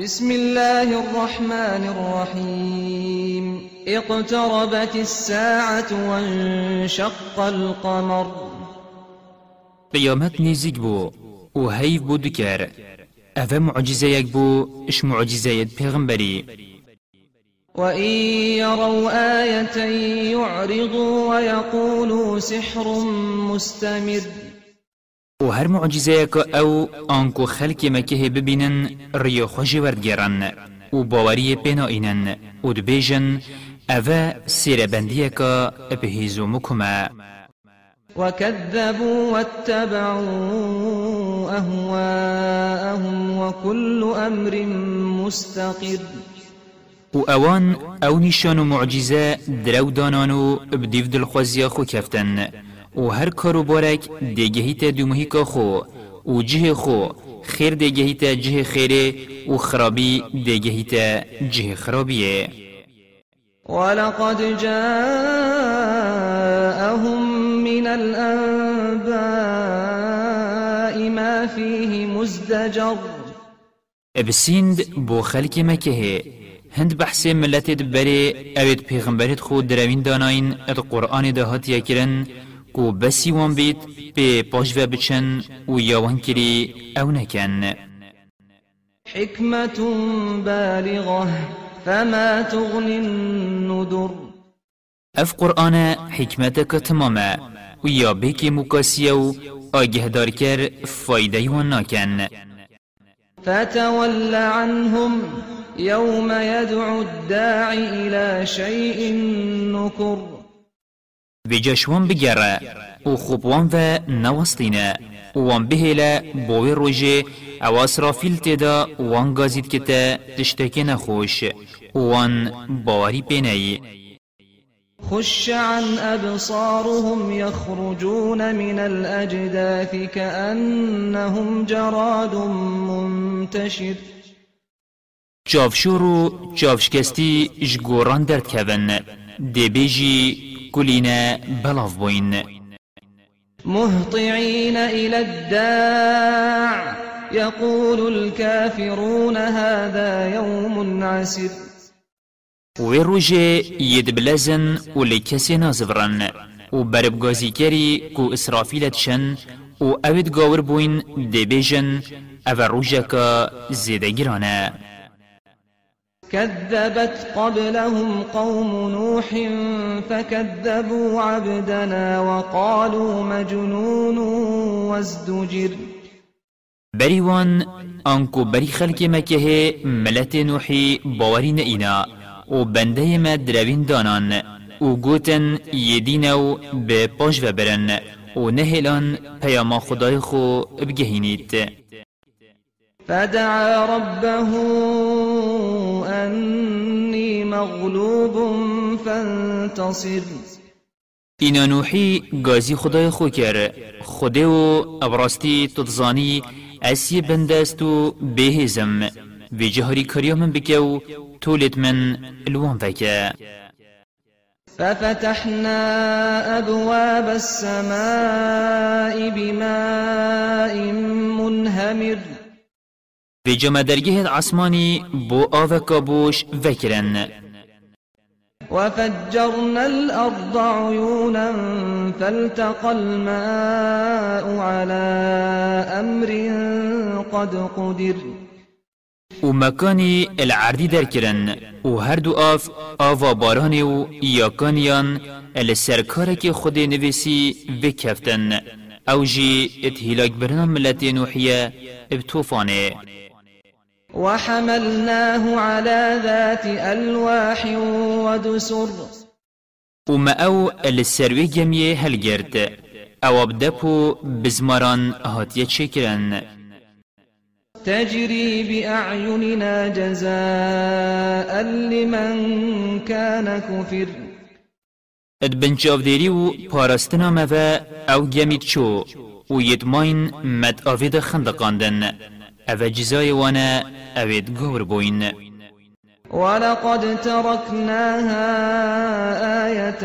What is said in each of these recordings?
بسم الله الرحمن الرحيم. اقتربت الساعة وانشق القمر. قيامت نزيق بو وهيف بو دكار. أفا معجزة يكبو إش معجزة پیغمبري. وإن يروا آية يعرضوا ويقولوا سحر مستمر. و هر معجزه که أو آنکو خلق مکه ببینن ریو خوش وردگرن و باوری پینا اینن و دبیجن اوه سیر بندیه که بهیزو مکمه وكذبوا واتبعوا أهواءهم وكل أمر مستقر. و اوان أو نشان و معجزه درو دانانو بدیف دلخوازیا خو کفتن و هر کارو بارک دیگهیت دومهیکا خو و جه خو خیر دیگهیت جه خیره و خرابی دیگهیت جه خرابیه. ولقد جاءهم من الأنباء ما فيه مزدجر. بسیند بو خلق مکه هند بحث ملت دبره اوید پیغمبرت خود دروین داناین اد قرآن دهات یکرن کو بسی وان بیت به پاش و بچن و یاوان کری أو نکن حكمة بالغة فما تغني النذر. اف قرآن حکمتک تمامه و یا بیکی مکاسیه و آگه دار کر فایده وان ناکن فتول عنهم يوم يدعو الداعي إلى شيء نكر. بجشوان بگره و خوبوان و نوستینه وان بهلا بوی روژه أو اسرافیل تدا وان گازید کتا تشتکی نخوش. وان باوری پینایی خش عن أبصارهم يخرجون من الأجداث كأنهم جراد منتشر. چاوشور و چاوشکستی جگوران درد کون دبیجی کلینه بلاف بوین مهطعين إلى الداع يقول الكافرون هذا يوم عسر. و روژه ید بلزن و لکسی نازورن و بربگازی کری کو اسرافیلت شن و اوید گاور بوین دبیجن أو روژه که زیده گرانه كذبت قبلهم قوم نوح فكذبوا عبدنا وقالوا مجنون وازدجر. بریوان آنکو بری خلق مکه ملت نوحی باورین اینا و بنده ما دروین دانان و گوتن یدینو به پاش و برن و نهلان پیاما خدای خو بگهینید. فدعا ربه أني مغلوب فانتصر. اینا نوحی گازی خدای خو کر خوده و ابراستی تتزانی اسی بندست و بهزم و جهاری کریا من بکو تولد من الوان فکه ففتحنا أبواب السماء بماء منهمر. و جمع درگه عصمانی بو آو کابوش وکرن وفجرنا الأرض عيونا فالتقى الماء على أمر قد قدر. و مکانی العردی در کرن و هر دو آف آوا بارانی و یاکانیان السرکارک خود نویسی وکفتن أو جی اتهلاک برنا ملت نوحیه ابتوفانه وحملناه على ذات ألواح ودسر. وما أو السروي جميع هلگرد أو بدپو بزماران هاتیه چکرن. تجري بأعيننا جزاء لمن كان كفر اد بنچاو دیری و پارستنا مفا أو گمید چو. و یدماین مد آوید خندقاندن. جزای وأنا اوید گور بوین ولقد تركناها آية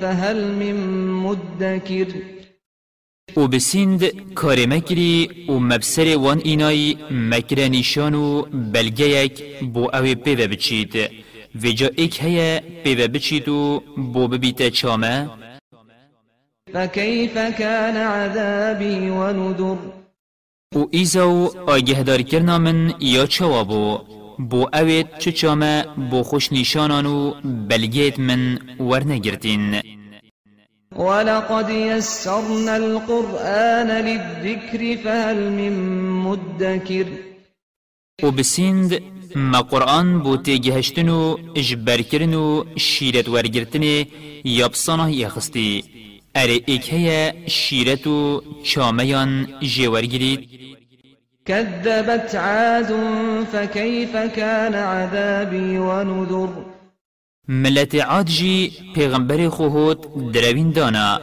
فهل من مدكر و بسیند کار مکری و مبسر وان اینای مکر نیشان و بلگه یک بو اوی پیوه بچید و جا ایک هیا پیوه بچید و بو ببیت چامه فكيف كان عذابي ونذر و ایزاو آگهدار کرنا من یا چوابو بو اوید چه چامه بو خوش نیشانانو بلگیت من ورنگرتین ولقد يسرنا القرآن للذكر فهل من مدكر. و بسیند ما قرآن بو تیگهشتن و اجبر کرن و شیرت ورگرتن یابسانه ایک هیا شیرت و چامهان جیورگرید كذبت عاد فكيف كان عذابي ونذر ملت عاد جی پیغمبر خوهوت دروین دانا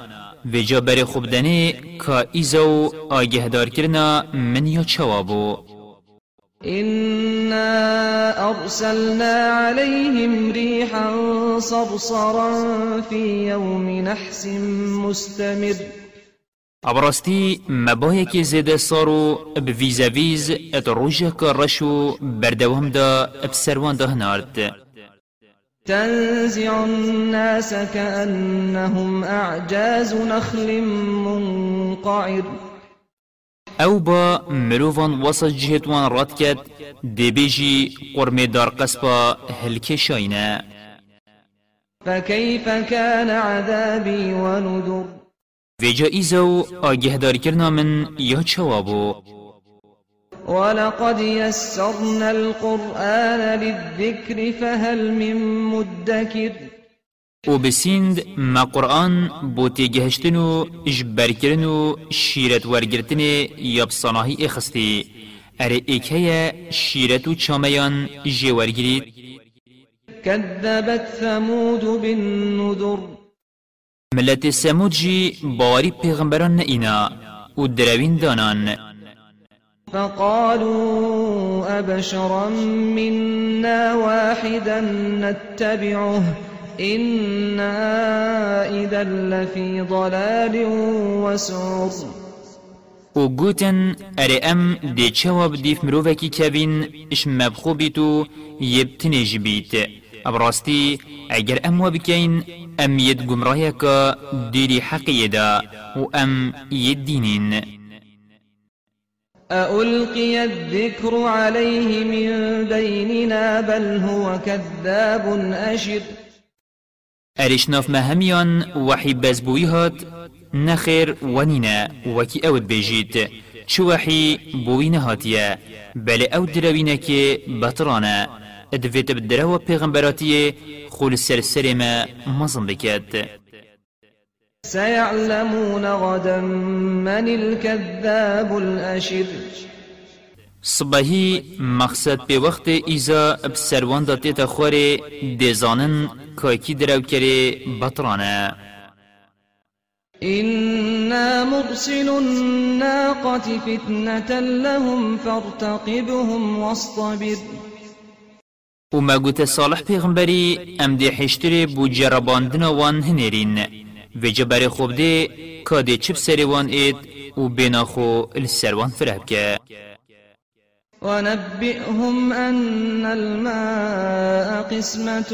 و جا بر خوب دنه که ایزو آگهدار کرنا من یا چوابو إنا أرسلنا عليهم ريحا صرصرا في يوم نحس مستمر. ابراستی مبایه که زیده سارو بویزا ویز ات روژه که رشو بردوام دا بسروان ده نارد تنزع الناس كأنهم أعجاز نخل منقعر. أو با مروفان وسط جهتوان راد کد دبیجی قرم دار قصبا هلک شاینه فكيف كان عذابي ونذر؟ ویجا ایزو آگهدار کرنا من یا چوابو ولقد يسرنا القرآن للذكر فهل من مدكر و بسیند ما قرآن بو تیگهشتن و اجبر کرن و شیرت ورگرتن یا بصناهی اخستی. اره ایکه شیرت و چامیان جی ورگرید. كذبت ثمود بالنذر. ملت سمود جی باوری پیغمبران اینا و دروین دانان. فقالوا أبشرا منا واحدا نتبعه. إنا إذا لفي ضلال وسعر. و گوتن اره ام دی چواب دیف مروفکی کبین اش مبخو بیتو یبتنیج بیت ابراستی اگر ام وبکین ام ید گمراهی که دیری حقی دا و ام ید دینین. ألقي الذكر عليه من بيننا بل هو كذاب أشر. ارشناف مهمیان وحی بزبوی هات نخیر ونینا وکی أود بجید چو وحی بوی نهاتیه بل أو دروینه که بطرانه ادویت بدرو پیغمبراتیه خول سرسر ما مزن بکد سيعلمون غدا من الكذاب الأشر. صبحی مقصد به وقت ایزا بسروان داتی تا خوره دیزانن کاکی درو کره بطرانه. إنا مرسل الناقة فتنة لهم فارتقبهم واصطبر. و ما گوت صالح پیغمبری ام دی حشتر بو جرباندن وان هنرین. و جبر خوب دی کادی چپ سری وان اید و بنا خو السروان فرهب که ونبئهم أن الماء قسمة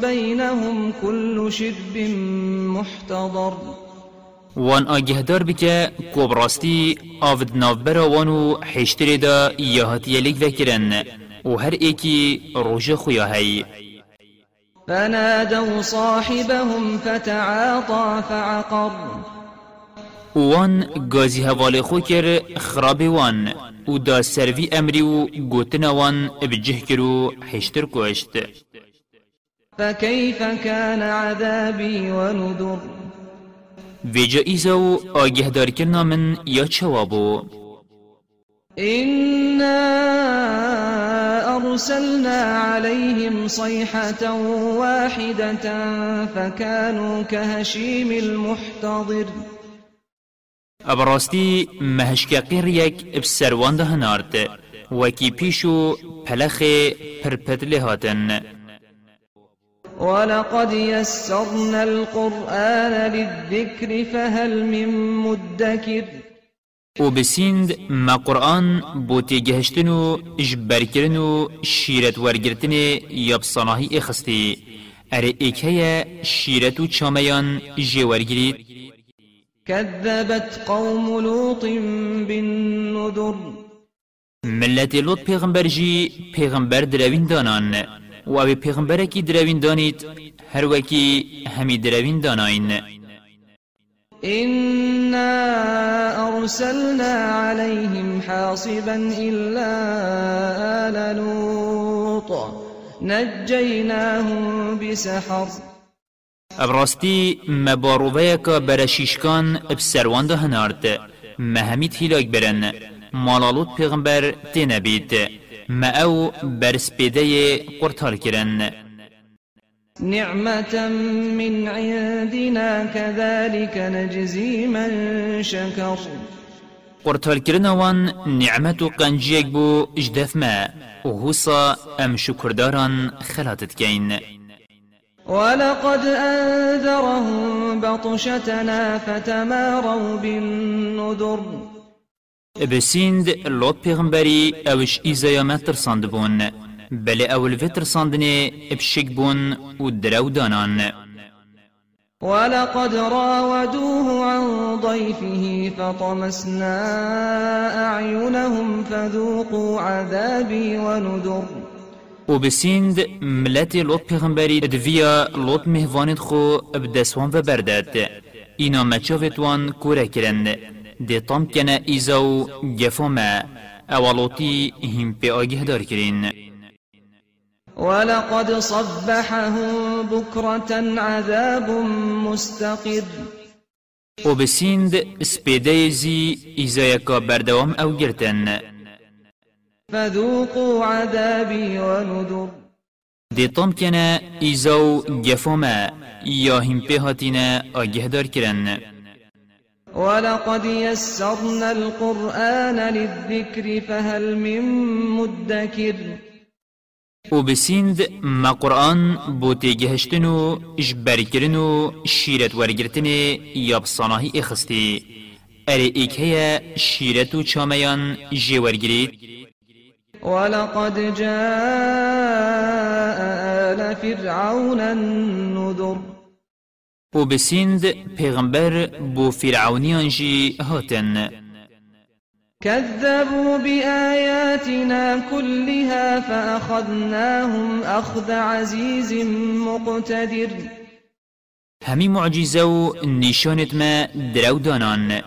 بينهم كل شرب محتضر. وان آگهدار بکه کوبراستی آفد نافبرا وانو حشتر دا یهاتی لیک وکرن. و هر ایکی روژ خویا هی فنادوا صاحبهم فتعاطى فعقر. وان گازی حواله خو کر خراب وان. و دا سروی امری و گوتن وان بجه کرو حشتر کشت فكيف كان عذابي ونذر؟ ویجا ایزا و آگهدار کرنا من یا چوابو؟ إنا أرسلنا عليهم صيحة واحدة فكانوا كهشيم المحتضر. ابراستی مهشکقیر یک بسروان ده هنارد وکی پیشو پلخ پرپدله هاتن. ولقد يسرنا القرآن للذكر فهل من مدكر و بسیند ما قرآن بو تیگهشتن و اجبرکرن و شیرت ورگرتن یا بصناهی اخستی اره ایکه شیرت و چامیان جورگرید كذبت قوم لوط بالنذر. ملت لوط پیغمبر جی پیغمبر دروین دانان و أو پیغمبر کی دروین دانید هر وکی همی دروین داناین إنا أرسلنا عليهم حاصبا إلا آل لوط. نجيناهم بسحر. ابراستی مباروویکا برشیشکان بسروان ده هنارد مهمید هیلاک برن مالالوت پیغمبر تینبید ما أو برسپیده قرطال کرن نعمة من عندنا كذلك نجزي من شكر قرطال کرن وان نعمت و قنجیک بو اجدف ما و هوسا ام شکرداران خلاتت کین ولقد أنذرهم بطشتنا فتماروا بالنذر. بسیند لوت پیغمبری اوش ایزایا ما ترساند بون بله اول في ترساندنه بشک بون و درو دانان ولقد راودوه عن ضيفه فطمسنا أعينهم فذوقوا عذابي ونذر. و بسیند ملت لوت پیغمبری دویا لوت مهوانت خو بدسوان و بردد اینا مچاوت وان کوره کرن ده تام کنه ایزاو گفوما اولوتی هم پی آگه دار کرین. ولقد صبحهم بكرة عذاب مستقر. و بسیند سپیده زی ایزایکا بردوام أو گرتن. فذوقوا عذابي ونذر. دی تام کنه ایزاو گفوما یا هم پی هاتینه آگه دار کرن. ولقد يسرنا القرآن للذكر فهل من مدكر. و بسیند ما قرآن بو تیگهشتن و اجبرکرن و شیرت ورگرتن یا بصاناهی اخستی اره ایک هیا شیرت و چامیان جیورگرید ولقد جاء آل فرعون النذر. و بسیند پیغمبر بو فرعونیان جی هاتن. كذبوا بآياتنا كلها فأخذناهم أخذ عزيز مقتدر. همی معجزه و نشانت ما درو دانان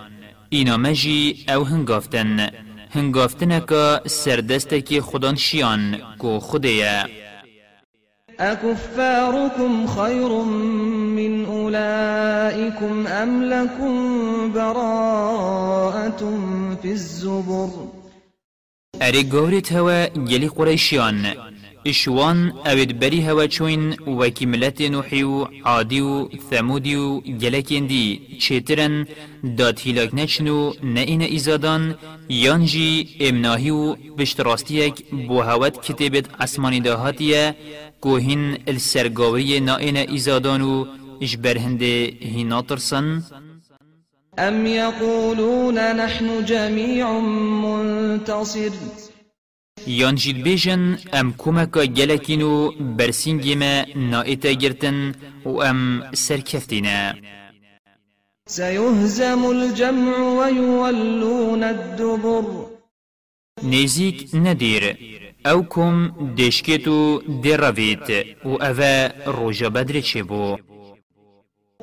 اینا مجی أو هنگافتن هنگافتنکا سردستکی خودان شیان کو خوده أكفاركم خير من أولئكم أم لكم براءة في الزبر؟ اری گورت هوا گلی قریشیان إشوان اوید بری هوا چوین وکی ملت نوحی و عادی و ثمودی و داد هیلاک نچنو نه این ایزادان یانجی امناهی و بشتراستیک بو هوت کتبت اسمانی داهاتیه کوهین السرگاوری نائن ایزادان و اجبر هنده هینا ترسن أم يقولون نحن جميع منتصر؟ یان جید بیجن ام کمکا گلکینو برسینگی ما نائتا گرتن و ام سرکفتینا سيهزم الجمع ويولون الدبر نزیک ندیر أو دشکتو دیروید و بدر چه بو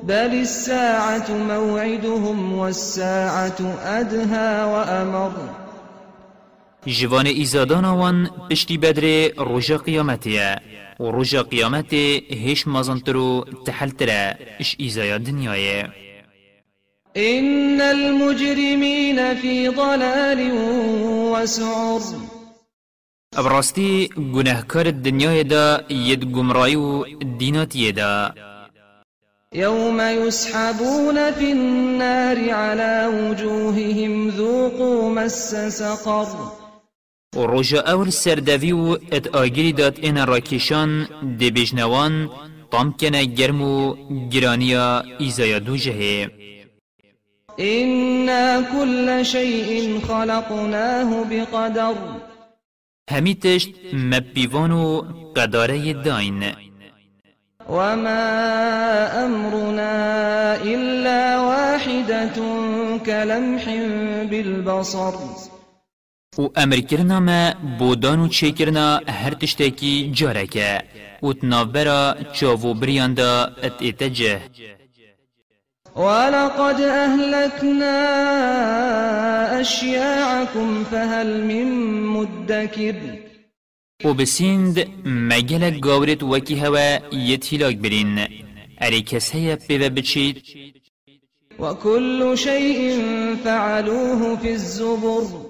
بل الساعة موعدهم والساعة أدهى وأمر جوان ایزادان وان پشتی بدر روژا قیامتیه و روژا قیامت هیش مازنترو تحلتره اش ایزایا دنیایه. إن المجرمين في ضلال وسعر. ابراستی گناهکار دنیای دا ید گمرایی و دیناتیه دا. يوم يسحبون في النار على وجوههم ذوقوا مس سقر. روژا اول سردوی و ات آگیری داد این راکیشان دی بجنوان طام کنه گرم و گرانیا ایزایا دو جهه إنا كل شيء خلقناه بقدر. همی تشت مبیوانو قداره داین. وما أمرنا إلا واحدة كلمح بالبصر. و أمر کرنا ما بودان و چه کرنا هر تشتکی جارکه و تنابرا چاو بریاندا ات اتجه ولقد أهلكنا أشياعكم فهل من مدكر. و بسیند مگلک گاورت وکی هوا برین اری کس هیا پیوه بچید وكل شيء فعلوه في الزبر.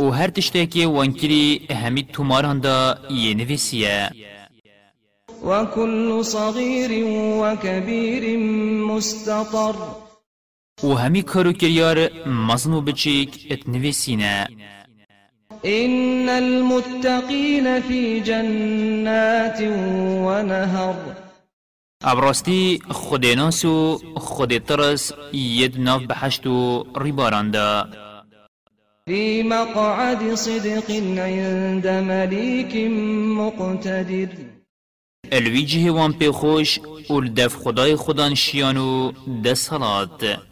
و هر تشتکی وانکری همی توماران دا یه نویسیه وكل صغير وكبير مستطر. و همی کارو کریار مزنو بچیک ات نویسینه إن المتقين في جنات ونهر. ابراستی خود ناس و خود ترس في مقعد صدق عند مليك مقتدر. الویجه وان پی خوش و الدف خدای خودان شیانو ده صلات